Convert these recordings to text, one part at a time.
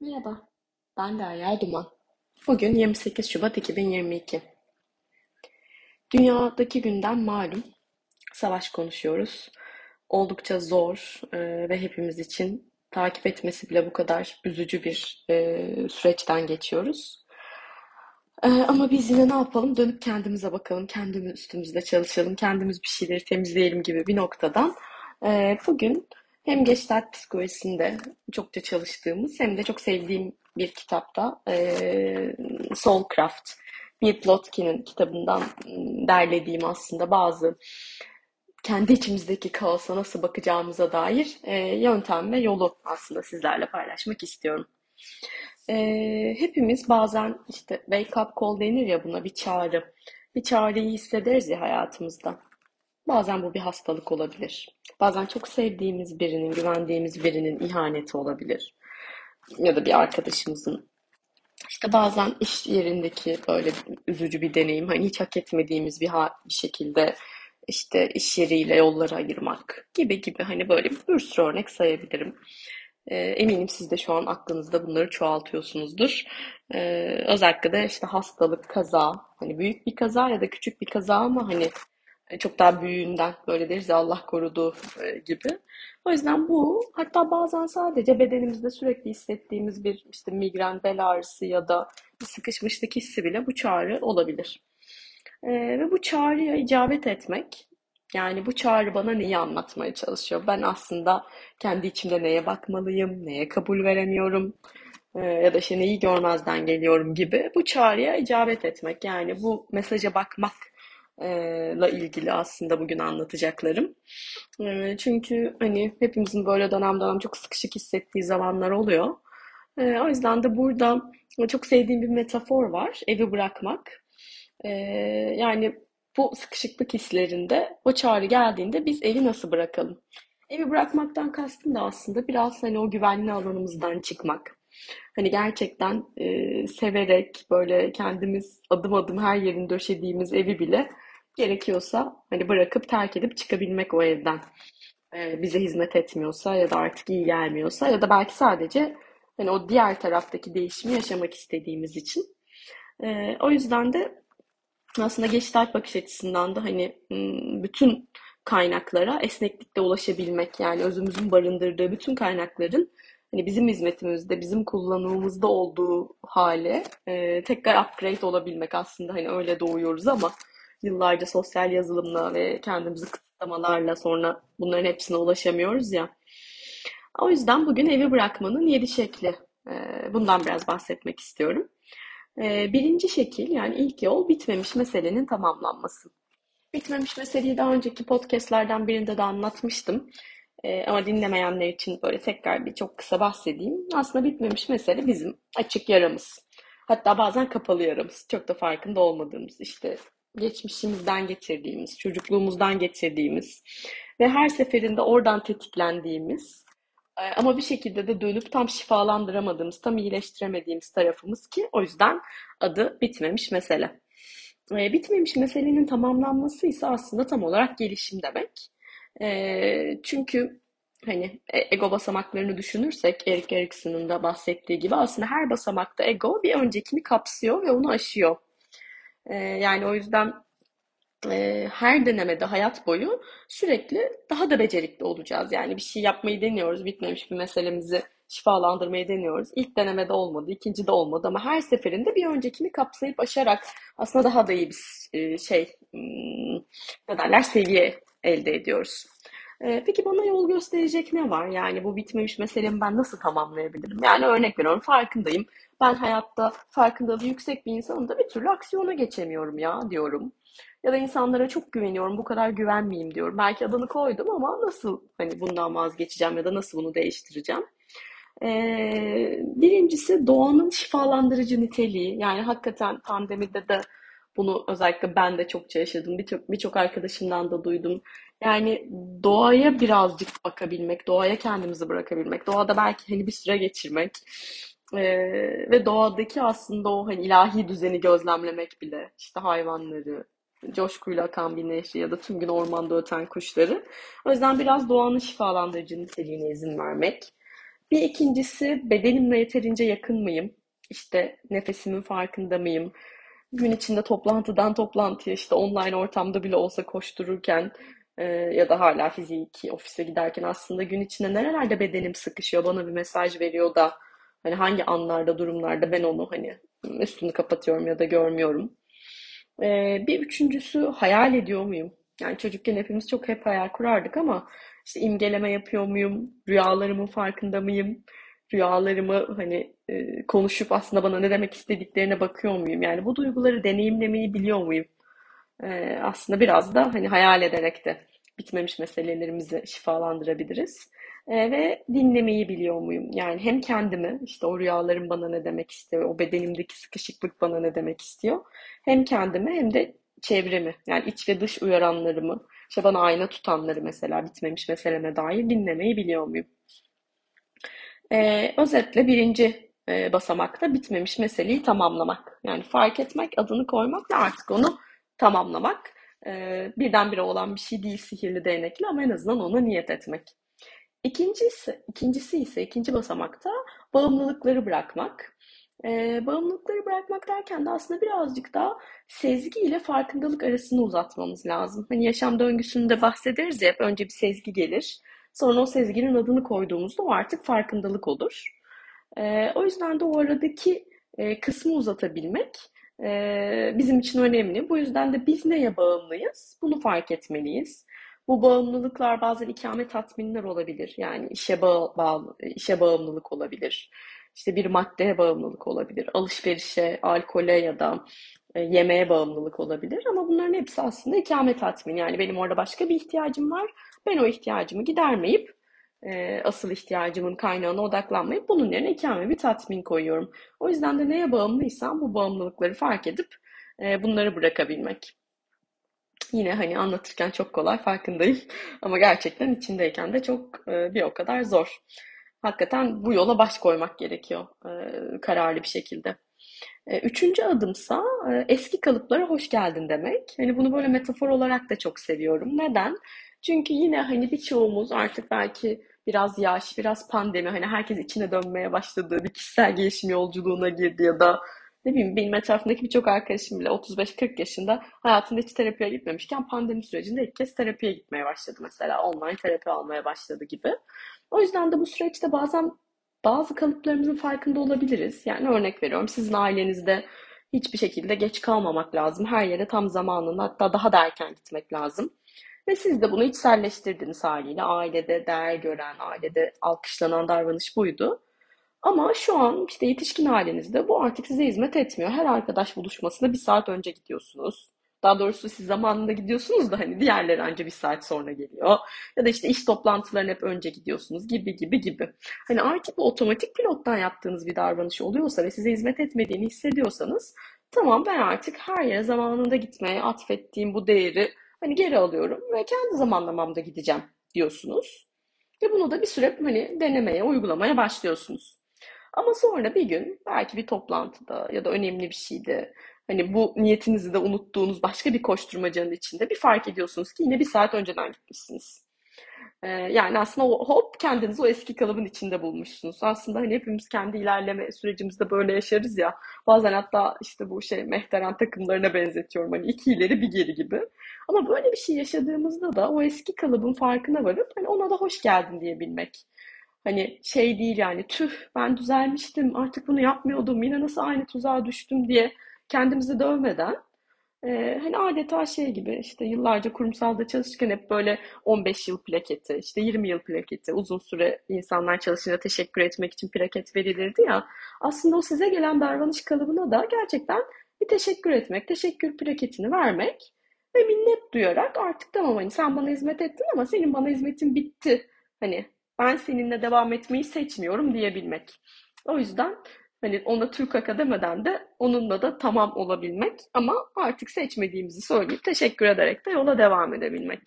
Merhaba, ben Derya Duman. Bugün 28 Şubat 2022. Dünyadaki gündem malum. Savaş konuşuyoruz. Oldukça zor e, ve hepimiz için takip etmesi bile bu kadar üzücü bir e, süreçten geçiyoruz. E, ama biz yine ne yapalım? Dönüp kendimize bakalım, kendimiz üstümüzde çalışalım, kendimiz bir şeyleri temizleyelim gibi bir noktadan. E, bugün hem Gestalt psikolojisinde çokça çalıştığımız hem de çok sevdiğim bir kitapta e, Soulcraft, Bill Plotkin'in kitabından derlediğim aslında bazı kendi içimizdeki kaosa nasıl bakacağımıza dair e, yöntem ve yolu aslında sizlerle paylaşmak istiyorum. E, hepimiz bazen işte wake up call denir ya buna bir çağrı. Bir çağrıyı hissederiz ya hayatımızda. Bazen bu bir hastalık olabilir. Bazen çok sevdiğimiz birinin, güvendiğimiz birinin ihaneti olabilir. Ya da bir arkadaşımızın. İşte bazen iş yerindeki böyle üzücü bir deneyim, hani hiç hak etmediğimiz bir, bir şekilde işte iş yeriyle yolları ayırmak gibi gibi hani böyle bir sürü örnek sayabilirim. Ee, eminim siz de şu an aklınızda bunları çoğaltıyorsunuzdur. Ee, özellikle de işte hastalık, kaza, hani büyük bir kaza ya da küçük bir kaza ama hani çok daha büyüğünden böyle deriz Allah korudu e, gibi. O yüzden bu hatta bazen sadece bedenimizde sürekli hissettiğimiz bir işte migren, bel ağrısı ya da bir sıkışmışlık hissi bile bu çağrı olabilir. Ee, ve bu çağrıya icabet etmek yani bu çağrı bana neyi anlatmaya çalışıyor? Ben aslında kendi içimde neye bakmalıyım, neye kabul veremiyorum e, ya da işte neyi görmezden geliyorum gibi bu çağrıya icabet etmek. Yani bu mesaja bakmak la ilgili aslında bugün anlatacaklarım. Çünkü hani hepimizin böyle dönem dönem çok sıkışık hissettiği zamanlar oluyor. O yüzden de burada çok sevdiğim bir metafor var. Evi bırakmak. Yani bu sıkışıklık hislerinde o çağrı geldiğinde biz evi nasıl bırakalım? Evi bırakmaktan kastım da aslında biraz hani o güvenli alanımızdan çıkmak. Hani gerçekten e, severek böyle kendimiz adım adım her yerini döşediğimiz evi bile Gerekiyorsa hani bırakıp terk edip çıkabilmek o evden. Ee, bize hizmet etmiyorsa ya da artık iyi gelmiyorsa ya da belki sadece hani o diğer taraftaki değişimi yaşamak istediğimiz için. Ee, o yüzden de aslında geçit bakış açısından da hani bütün kaynaklara esneklikle ulaşabilmek yani özümüzün barındırdığı bütün kaynakların hani bizim hizmetimizde, bizim kullanımımızda olduğu hale e, tekrar upgrade olabilmek aslında hani öyle doğuyoruz ama yıllarca sosyal yazılımla ve kendimizi kısıtlamalarla sonra bunların hepsine ulaşamıyoruz ya. O yüzden bugün evi bırakmanın yedi şekli. Ee, bundan biraz bahsetmek istiyorum. Ee, birinci şekil yani ilk yol bitmemiş meselenin tamamlanması. Bitmemiş meseleyi daha önceki podcastlerden birinde de anlatmıştım. Ee, ama dinlemeyenler için böyle tekrar bir çok kısa bahsedeyim. Aslında bitmemiş mesele bizim açık yaramız. Hatta bazen kapalı yaramız. Çok da farkında olmadığımız işte geçmişimizden getirdiğimiz, çocukluğumuzdan getirdiğimiz ve her seferinde oradan tetiklendiğimiz e, ama bir şekilde de dönüp tam şifalandıramadığımız, tam iyileştiremediğimiz tarafımız ki o yüzden adı bitmemiş mesele. E, bitmemiş meselenin tamamlanması ise aslında tam olarak gelişim demek. E, çünkü hani ego basamaklarını düşünürsek Erik Erikson'un da bahsettiği gibi aslında her basamakta ego bir öncekini kapsıyor ve onu aşıyor. E, yani o yüzden e, her denemede hayat boyu sürekli daha da becerikli olacağız. Yani bir şey yapmayı deniyoruz, bitmemiş bir meselemizi şifalandırmayı deniyoruz. İlk denemede olmadı, ikinci de olmadı ama her seferinde bir öncekini kapsayıp aşarak aslında daha da iyi bir e, şey, hmm, ne derler, seviye elde ediyoruz. E, peki bana yol gösterecek ne var? Yani bu bitmemiş meselemi ben nasıl tamamlayabilirim? Yani örnek veriyorum farkındayım. Ben hayatta farkındalığı yüksek bir insanım da bir türlü aksiyona geçemiyorum ya diyorum. Ya da insanlara çok güveniyorum, bu kadar güvenmeyeyim diyorum. Belki adını koydum ama nasıl hani bundan vazgeçeceğim ya da nasıl bunu değiştireceğim? Ee, birincisi doğanın şifalandırıcı niteliği. Yani hakikaten pandemide de bunu özellikle ben de çokça yaşadım. Birçok birçok arkadaşımdan da duydum. Yani doğaya birazcık bakabilmek, doğaya kendimizi bırakabilmek, doğada belki hani bir süre geçirmek ee, ve doğadaki aslında o hani ilahi düzeni gözlemlemek bile işte hayvanları, coşkuyla akan bir nehri ya da tüm gün ormanda öten kuşları. O yüzden biraz doğanın şifalandırıcı niteliğine izin vermek. Bir ikincisi bedenimle yeterince yakın mıyım? İşte nefesimin farkında mıyım? Gün içinde toplantıdan toplantıya işte online ortamda bile olsa koştururken e, ya da hala fiziki ofise giderken aslında gün içinde nerelerde bedenim sıkışıyor bana bir mesaj veriyor da hani hangi anlarda durumlarda ben onu hani üstünü kapatıyorum ya da görmüyorum. Ee, bir üçüncüsü hayal ediyor muyum? Yani çocukken hepimiz çok hep hayal kurardık ama işte imgeleme yapıyor muyum? Rüyalarımın farkında mıyım? Rüyalarımı hani e, konuşup aslında bana ne demek istediklerine bakıyor muyum? Yani bu duyguları deneyimlemeyi biliyor muyum? Ee, aslında biraz da hani hayal ederek de bitmemiş meselelerimizi şifalandırabiliriz. Ee, ve dinlemeyi biliyor muyum? Yani hem kendimi, işte o rüyalarım bana ne demek istiyor, o bedenimdeki sıkışıklık bana ne demek istiyor. Hem kendimi hem de çevremi, yani iç ve dış uyaranlarımı, işte bana ayna tutanları mesela bitmemiş meseleme dair dinlemeyi biliyor muyum? Ee, özetle birinci e, basamakta bitmemiş meseleyi tamamlamak. Yani fark etmek, adını koymak ve artık onu tamamlamak. Ee, birdenbire olan bir şey değil sihirli değnekli ama en azından ona niyet etmek. İkincisi, ikincisi ise ikinci basamakta bağımlılıkları bırakmak. Ee, bağımlılıkları bırakmak derken de aslında birazcık daha sezgi ile farkındalık arasını uzatmamız lazım. Hani yaşam döngüsünde bahsederiz ya hep önce bir sezgi gelir. Sonra o sezginin adını koyduğumuzda o artık farkındalık olur. Ee, o yüzden de o aradaki e, kısmı uzatabilmek e, bizim için önemli. Bu yüzden de biz neye bağımlıyız? Bunu fark etmeliyiz. Bu bağımlılıklar bazen ikame tatminler olabilir. Yani işe bağ, bağlı, işe bağımlılık olabilir. İşte bir maddeye bağımlılık olabilir. Alışverişe, alkole ya da e, yemeğe bağımlılık olabilir. Ama bunların hepsi aslında ikame tatmin. Yani benim orada başka bir ihtiyacım var. Ben o ihtiyacımı gidermeyip e, asıl ihtiyacımın kaynağına odaklanmayıp bunun yerine ikame bir tatmin koyuyorum. O yüzden de neye bağımlıysam bu bağımlılıkları fark edip e, bunları bırakabilmek. Yine hani anlatırken çok kolay farkındayım ama gerçekten içindeyken de çok e, bir o kadar zor. Hakikaten bu yola baş koymak gerekiyor e, kararlı bir şekilde. E, üçüncü adımsa eski kalıplara hoş geldin demek. Hani bunu böyle metafor olarak da çok seviyorum. Neden? Çünkü yine hani birçoğumuz artık belki biraz yaş, biraz pandemi hani herkes içine dönmeye başladı, bir kişisel gelişim yolculuğuna girdi ya da ne bileyim benim etrafımdaki birçok arkadaşım bile 35-40 yaşında hayatında hiç terapiye gitmemişken pandemi sürecinde ilk kez terapiye gitmeye başladı mesela. Online terapi almaya başladı gibi. O yüzden de bu süreçte bazen bazı kalıplarımızın farkında olabiliriz. Yani örnek veriyorum sizin ailenizde hiçbir şekilde geç kalmamak lazım. Her yere tam zamanında hatta daha da erken gitmek lazım. Ve siz de bunu içselleştirdiniz haliyle. Ailede değer gören, ailede alkışlanan davranış buydu. Ama şu an işte yetişkin halinizde bu artık size hizmet etmiyor. Her arkadaş buluşmasına bir saat önce gidiyorsunuz. Daha doğrusu siz zamanında gidiyorsunuz da hani diğerleri anca bir saat sonra geliyor. Ya da işte iş toplantılarına hep önce gidiyorsunuz gibi gibi gibi. Hani artık bu otomatik pilottan yaptığınız bir davranış oluyorsa ve size hizmet etmediğini hissediyorsanız tamam ben artık her yere zamanında gitmeye atfettiğim bu değeri hani geri alıyorum ve kendi zamanlamamda gideceğim diyorsunuz. Ve bunu da bir süre hani denemeye, uygulamaya başlıyorsunuz. Ama sonra bir gün belki bir toplantıda ya da önemli bir şeyde hani bu niyetinizi de unuttuğunuz başka bir koşturmacanın içinde bir fark ediyorsunuz ki yine bir saat önceden gitmişsiniz. Ee, yani aslında o, hop kendinizi o eski kalıbın içinde bulmuşsunuz. Aslında hani hepimiz kendi ilerleme sürecimizde böyle yaşarız ya. Bazen hatta işte bu şey mehteren takımlarına benzetiyorum. Hani iki ileri bir geri gibi. Ama böyle bir şey yaşadığımızda da o eski kalıbın farkına varıp hani ona da hoş geldin diyebilmek. Hani şey değil yani tüh ben düzelmiştim artık bunu yapmıyordum yine nasıl aynı tuzağa düştüm diye kendimizi dövmeden ee, hani adeta şey gibi işte yıllarca kurumsalda çalışırken hep böyle 15 yıl plaketi, işte 20 yıl plaketi, uzun süre insanlar çalışınca teşekkür etmek için plaket verilirdi ya. Aslında o size gelen davranış kalıbına da gerçekten bir teşekkür etmek, teşekkür plaketini vermek ve minnet duyarak artık tamam hani sen bana hizmet ettin ama senin bana hizmetin bitti. Hani ben seninle devam etmeyi seçmiyorum diyebilmek. O yüzden Hani ona Türk Haka demeden de onunla da tamam olabilmek ama artık seçmediğimizi söyleyip teşekkür ederek de yola devam edebilmek.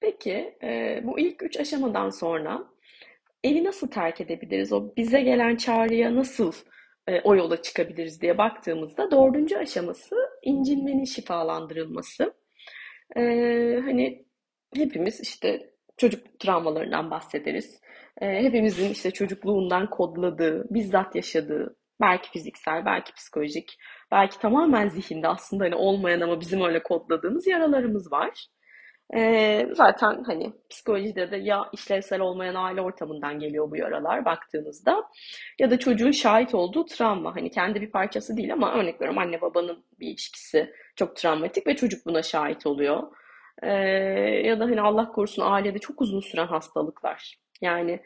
Peki e, bu ilk üç aşamadan sonra evi nasıl terk edebiliriz? O bize gelen çağrıya nasıl e, o yola çıkabiliriz diye baktığımızda dördüncü aşaması incinmenin şifalandırılması. E, hani hepimiz işte çocuk travmalarından bahsederiz. e, hepimizin işte çocukluğundan kodladığı, bizzat yaşadığı, belki fiziksel, belki psikolojik, belki tamamen zihinde aslında hani olmayan ama bizim öyle kodladığımız yaralarımız var. Ee, zaten hani psikolojide de ya işlevsel olmayan aile ortamından geliyor bu yaralar baktığınızda ya da çocuğun şahit olduğu travma hani kendi bir parçası değil ama örnek veriyorum anne babanın bir ilişkisi çok travmatik ve çocuk buna şahit oluyor. Ee, ya da hani Allah korusun ailede çok uzun süren hastalıklar. Yani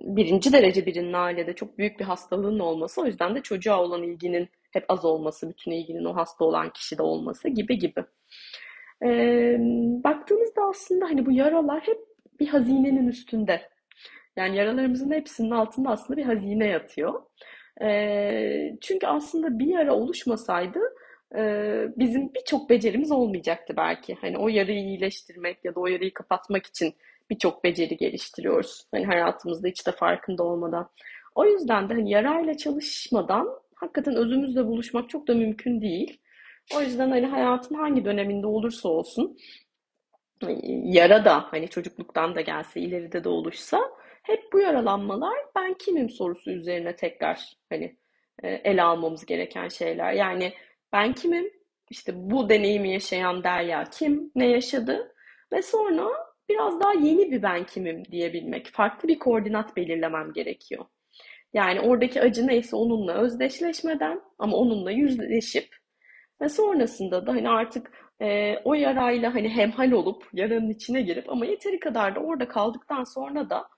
birinci derece birinin ailede çok büyük bir hastalığın olması o yüzden de çocuğa olan ilginin hep az olması, bütün ilginin o hasta olan kişide olması gibi gibi. Ee, baktığımızda aslında hani bu yaralar hep bir hazinenin üstünde. Yani yaralarımızın hepsinin altında aslında bir hazine yatıyor. Ee, çünkü aslında bir yara oluşmasaydı bizim birçok becerimiz olmayacaktı belki. Hani o yarayı iyileştirmek ya da o yarayı kapatmak için birçok beceri geliştiriyoruz. Hani hayatımızda hiç de farkında olmadan. O yüzden de hani yarayla çalışmadan hakikaten özümüzle buluşmak çok da mümkün değil. O yüzden hani hayatın hangi döneminde olursa olsun yara da hani çocukluktan da gelse ileride de oluşsa hep bu yaralanmalar ben kimim sorusu üzerine tekrar hani ele almamız gereken şeyler. Yani ben kimim? İşte bu deneyimi yaşayan Derya kim? Ne yaşadı? Ve sonra biraz daha yeni bir ben kimim diyebilmek. Farklı bir koordinat belirlemem gerekiyor. Yani oradaki acı neyse onunla özdeşleşmeden ama onunla yüzleşip ve sonrasında da hani artık e, o yarayla hani hemhal olup yaranın içine girip ama yeteri kadar da orada kaldıktan sonra da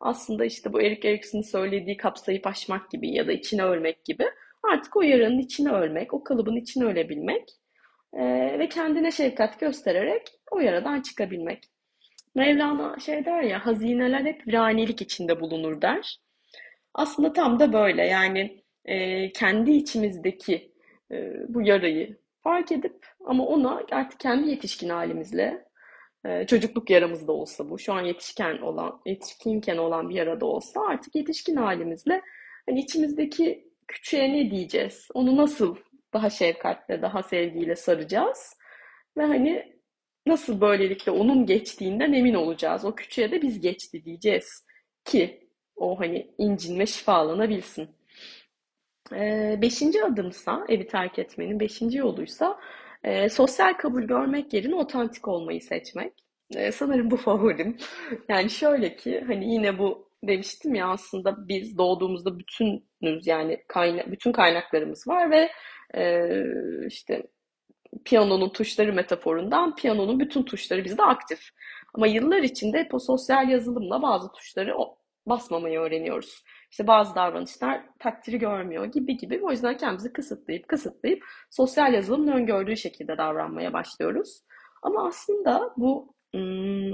aslında işte bu Erik Erikson'un söylediği kapsayıp aşmak gibi ya da içine ölmek gibi artık o yaranın içine ölmek, o kalıbın içine ölebilmek e, ve kendine şefkat göstererek o yaradan çıkabilmek. Mevlana şey der ya hazineler hep viranilik içinde bulunur der. Aslında tam da böyle yani e, kendi içimizdeki e, bu yarayı fark edip ama ona artık kendi yetişkin halimizle e, çocukluk yaramızda olsa bu şu an yetişken olan yetişkinken olan bir yarada olsa artık yetişkin halimizle hani içimizdeki küçüğe ne diyeceğiz? Onu nasıl daha şefkatle, daha sevgiyle saracağız? Ve hani nasıl böylelikle onun geçtiğinden emin olacağız? O küçüğe de biz geçti diyeceğiz ki o hani incinme şifalanabilsin. Ee, beşinci adımsa, evi terk etmenin beşinci yoluysa e, sosyal kabul görmek yerine otantik olmayı seçmek. E, sanırım bu favorim. Yani şöyle ki hani yine bu demiştim ya aslında biz doğduğumuzda bütünüz yani kayna bütün kaynaklarımız var ve e, işte piyanonun tuşları metaforundan piyanonun bütün tuşları bizde aktif. Ama yıllar içinde hep o sosyal yazılımla bazı tuşları basmamayı öğreniyoruz. İşte bazı davranışlar takdiri görmüyor gibi gibi. O yüzden kendimizi kısıtlayıp kısıtlayıp sosyal yazılımın öngördüğü şekilde davranmaya başlıyoruz. Ama aslında bu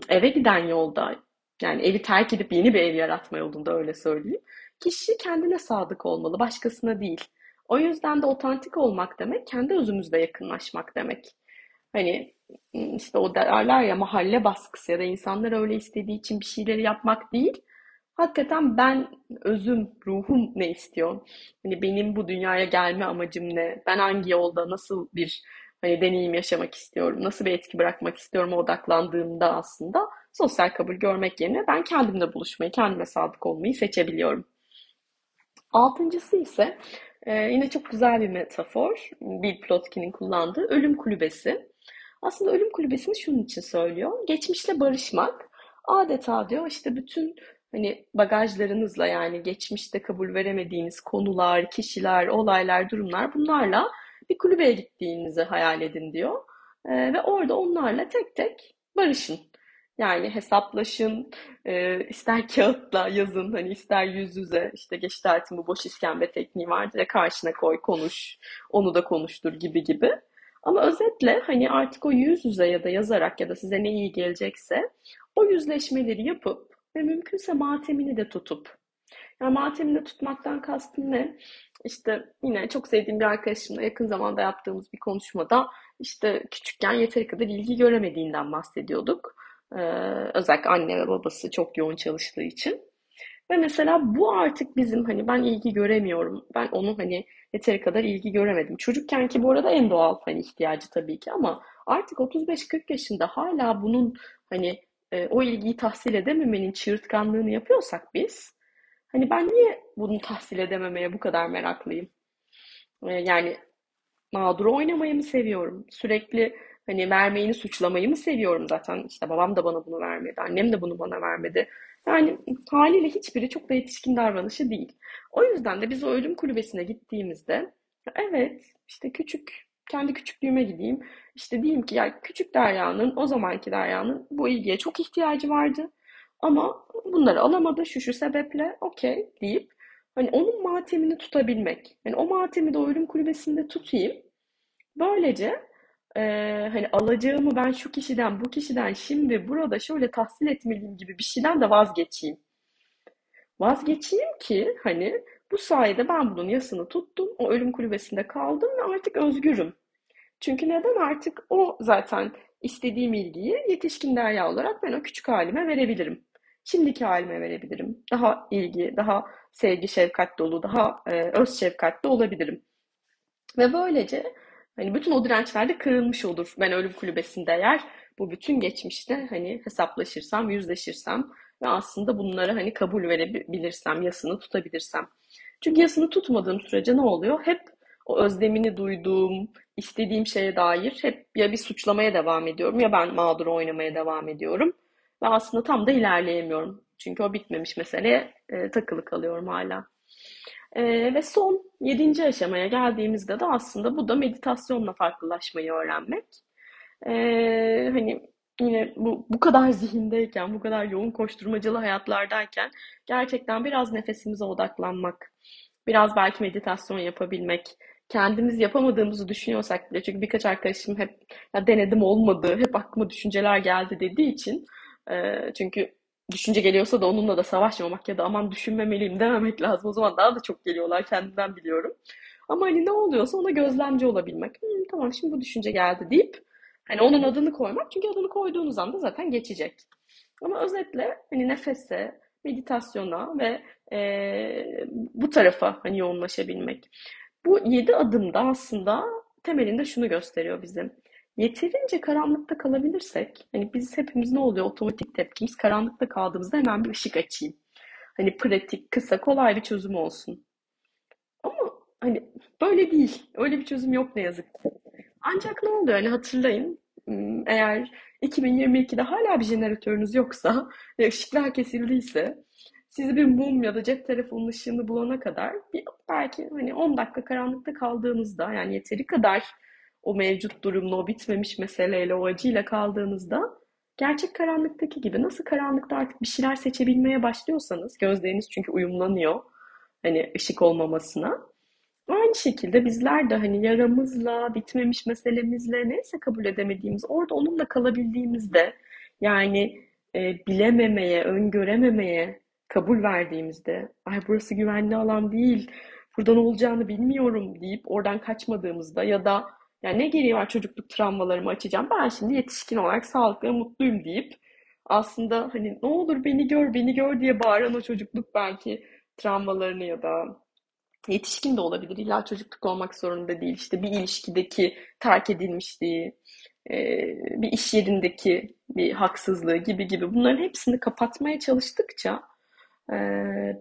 eve giden yolda yani evi terk edip yeni bir ev yaratma yolunda öyle söyleyeyim. Kişi kendine sadık olmalı, başkasına değil. O yüzden de otantik olmak demek kendi özümüzle yakınlaşmak demek. Hani işte o derler ya mahalle baskısı ya da insanlar öyle istediği için bir şeyleri yapmak değil hakikaten ben özüm, ruhum ne istiyor? Hani benim bu dünyaya gelme amacım ne? Ben hangi yolda nasıl bir hani deneyim yaşamak istiyorum? Nasıl bir etki bırakmak istiyorum odaklandığımda aslında sosyal kabul görmek yerine ben kendimle buluşmayı, kendime sadık olmayı seçebiliyorum. Altıncısı ise e, yine çok güzel bir metafor. Bill Plotkin'in kullandığı ölüm kulübesi. Aslında ölüm kulübesini şunun için söylüyor. Geçmişle barışmak adeta diyor işte bütün hani bagajlarınızla yani geçmişte kabul veremediğiniz konular, kişiler, olaylar, durumlar bunlarla bir kulübeye gittiğinizi hayal edin diyor. Ee, ve orada onlarla tek tek barışın. Yani hesaplaşın, e, ister kağıtla yazın, hani ister yüz yüze, işte geçit artımı boş iskembe tekniği vardır ya karşına koy, konuş, onu da konuştur gibi gibi. Ama özetle hani artık o yüz yüze ya da yazarak ya da size ne iyi gelecekse o yüzleşmeleri yapıp ve mümkünse matemini de tutup. Yani matemini tutmaktan kastım ne? İşte yine çok sevdiğim bir arkadaşımla yakın zamanda yaptığımız bir konuşmada işte küçükken yeteri kadar ilgi göremediğinden bahsediyorduk. Ee, özellikle anne ve babası çok yoğun çalıştığı için. Ve mesela bu artık bizim hani ben ilgi göremiyorum. Ben onu hani yeteri kadar ilgi göremedim. Çocukken ki bu arada en doğal hani ihtiyacı tabii ki ama artık 35-40 yaşında hala bunun hani e, o ilgiyi tahsil edememenin çığırtkanlığını yapıyorsak biz, hani ben niye bunu tahsil edememeye bu kadar meraklıyım? E, yani mağdur oynamayı mı seviyorum? Sürekli hani vermeyini suçlamayı mı seviyorum zaten? İşte babam da bana bunu vermedi, annem de bunu bana vermedi. Yani haliyle hiçbiri çok da yetişkin davranışı değil. O yüzden de biz o ölüm kulübesine gittiğimizde evet işte küçük kendi küçüklüğüme gideyim. İşte diyeyim ki ya küçük Derya'nın o zamanki Derya'nın bu ilgiye çok ihtiyacı vardı. Ama bunları alamadı şu şu sebeple okey deyip hani onun matemini tutabilmek. Yani o matemi de o ölüm kulübesinde tutayım. Böylece eee, hani alacağımı ben şu kişiden bu kişiden şimdi burada şöyle tahsil etmeliyim gibi bir şeyden de vazgeçeyim. Vazgeçeyim ki hani bu sayede ben bunun yasını tuttum. O ölüm kulübesinde kaldım ve artık özgürüm. Çünkü neden artık o zaten istediğim ilgiyi yetişkin Derya olarak ben o küçük halime verebilirim. Şimdiki halime verebilirim. Daha ilgi, daha sevgi, şefkat dolu, daha e, öz şefkatli olabilirim. Ve böylece hani bütün o dirençler de kırılmış olur. Ben ölüm kulübesinde eğer bu bütün geçmişte hani hesaplaşırsam, yüzleşirsem ve aslında bunlara hani kabul verebilirsem, yasını tutabilirsem. Çünkü yasını tutmadığım sürece ne oluyor? Hep o özlemini duyduğum, istediğim şeye dair hep ya bir suçlamaya devam ediyorum ya ben mağdur oynamaya devam ediyorum. Ve aslında tam da ilerleyemiyorum. Çünkü o bitmemiş meseleye e, takılı kalıyorum hala. E, ve son yedinci aşamaya geldiğimizde de aslında bu da meditasyonla farklılaşmayı öğrenmek. E, hani yine bu, bu kadar zihindeyken, bu kadar yoğun koşturmacalı hayatlardayken gerçekten biraz nefesimize odaklanmak, biraz belki meditasyon yapabilmek, kendimiz yapamadığımızı düşünüyorsak bile çünkü birkaç arkadaşım hep ya denedim olmadı, hep aklıma düşünceler geldi dediği için e, çünkü düşünce geliyorsa da onunla da savaşmamak ya da aman düşünmemeliyim dememek lazım. O zaman daha da çok geliyorlar kendimden biliyorum. Ama hani ne oluyorsa ona gözlemci olabilmek. "Hmm, tamam şimdi bu düşünce geldi deyip hani onun adını koymak. Çünkü adını koyduğunuz anda zaten geçecek. Ama özetle hani nefese, meditasyona ve e, bu tarafa hani yoğunlaşabilmek. Bu yedi adımda aslında temelinde şunu gösteriyor bizim. Yeterince karanlıkta kalabilirsek, hani biz hepimiz ne oluyor otomatik tepkimiz karanlıkta kaldığımızda hemen bir ışık açayım. Hani pratik, kısa, kolay bir çözüm olsun. Ama hani böyle değil. Öyle bir çözüm yok ne yazık ki. Ancak ne oluyor? Hani hatırlayın. Eğer 2022'de hala bir jeneratörünüz yoksa ve ışıklar kesildiyse sizi bir mum ya da cep telefonunun ışığını bulana kadar bir, belki hani 10 dakika karanlıkta kaldığınızda yani yeteri kadar o mevcut durumla, o bitmemiş meseleyle, o acıyla kaldığınızda gerçek karanlıktaki gibi nasıl karanlıkta artık bir şeyler seçebilmeye başlıyorsanız gözleriniz çünkü uyumlanıyor hani ışık olmamasına. Aynı şekilde bizler de hani yaramızla, bitmemiş meselemizle neyse kabul edemediğimiz, orada onunla kalabildiğimizde yani e, bilememeye, öngörememeye kabul verdiğimizde, ay burası güvenli alan değil, burada ne olacağını bilmiyorum deyip oradan kaçmadığımızda ya da yani ne gereği var çocukluk travmalarımı açacağım, ben şimdi yetişkin olarak sağlıklı ve mutluyum deyip aslında hani ne olur beni gör, beni gör diye bağıran o çocukluk belki travmalarını ya da Yetişkin de olabilir. İlla çocukluk olmak zorunda değil. İşte bir ilişkideki terk edilmişliği, bir iş yerindeki bir haksızlığı gibi gibi bunların hepsini kapatmaya çalıştıkça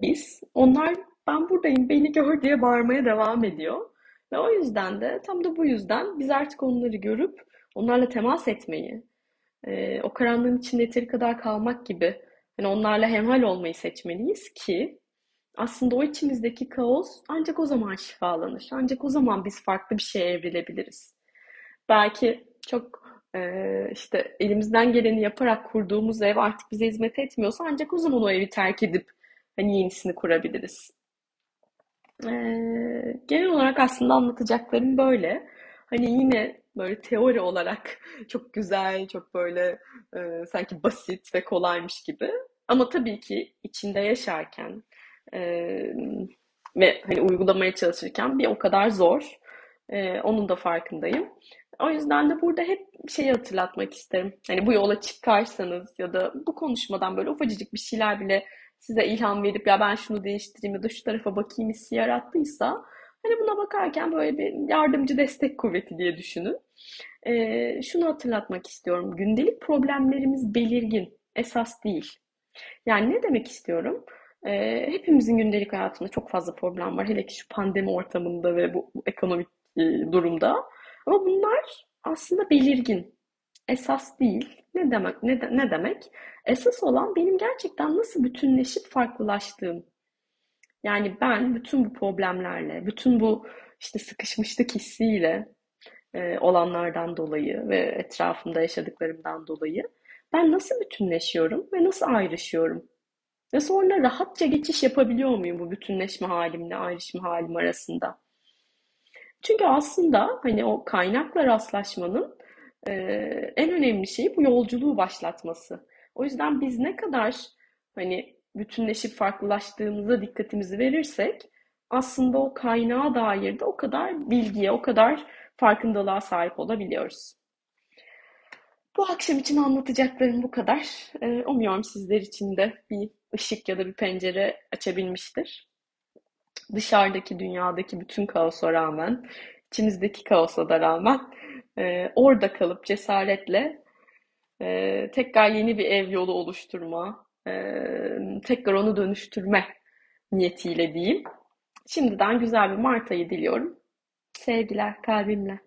biz onlar ben buradayım beni gör diye bağırmaya devam ediyor. Ve o yüzden de tam da bu yüzden biz artık onları görüp onlarla temas etmeyi, e, o karanlığın içinde yeteri kadar kalmak gibi hani onlarla hemhal olmayı seçmeliyiz ki aslında o içimizdeki kaos ancak o zaman şifalanır. Ancak o zaman biz farklı bir şeye evrilebiliriz. Belki çok e, işte elimizden geleni yaparak kurduğumuz ev artık bize hizmet etmiyorsa ancak o zaman o evi terk edip hani yenisini kurabiliriz. E, genel olarak aslında anlatacaklarım böyle. Hani yine böyle teori olarak çok güzel, çok böyle e, sanki basit ve kolaymış gibi. Ama tabii ki içinde yaşarken ee, ve hani uygulamaya çalışırken bir o kadar zor. Ee, onun da farkındayım. O yüzden de burada hep şeyi hatırlatmak isterim. Hani bu yola çıkarsanız ya da bu konuşmadan böyle ufacık bir şeyler bile size ilham verip ya ben şunu değiştireyim ya da şu tarafa bakayım hissi yarattıysa hani buna bakarken böyle bir yardımcı destek kuvveti diye düşünün. Ee, şunu hatırlatmak istiyorum. Gündelik problemlerimiz belirgin. esas değil. Yani ne demek istiyorum? Ee, hepimizin gündelik hayatında çok fazla problem var. Hele ki şu pandemi ortamında ve bu, bu ekonomik e, durumda. Ama bunlar aslında belirgin. Esas değil. Ne demek? Ne, de- ne demek? Esas olan benim gerçekten nasıl bütünleşip farklılaştığım. Yani ben bütün bu problemlerle, bütün bu işte sıkışmışlık hissiyle e, olanlardan dolayı ve etrafımda yaşadıklarımdan dolayı ben nasıl bütünleşiyorum ve nasıl ayrışıyorum? Ve sonra rahatça geçiş yapabiliyor muyum bu bütünleşme halimle ayrışma halim arasında? Çünkü aslında hani o kaynakla rastlaşmanın e, en önemli şeyi bu yolculuğu başlatması. O yüzden biz ne kadar hani bütünleşip farklılaştığımıza dikkatimizi verirsek aslında o kaynağa dair de o kadar bilgiye, o kadar farkındalığa sahip olabiliyoruz. Bu akşam için anlatacaklarım bu kadar. Ee, umuyorum sizler için de bir ışık ya da bir pencere açabilmiştir. Dışarıdaki dünyadaki bütün kaosa rağmen, içimizdeki kaosa da rağmen e, orada kalıp cesaretle e, tekrar yeni bir ev yolu oluşturma, e, tekrar onu dönüştürme niyetiyle diyeyim. Şimdiden güzel bir Mart ayı diliyorum. Sevgiler kalbimle.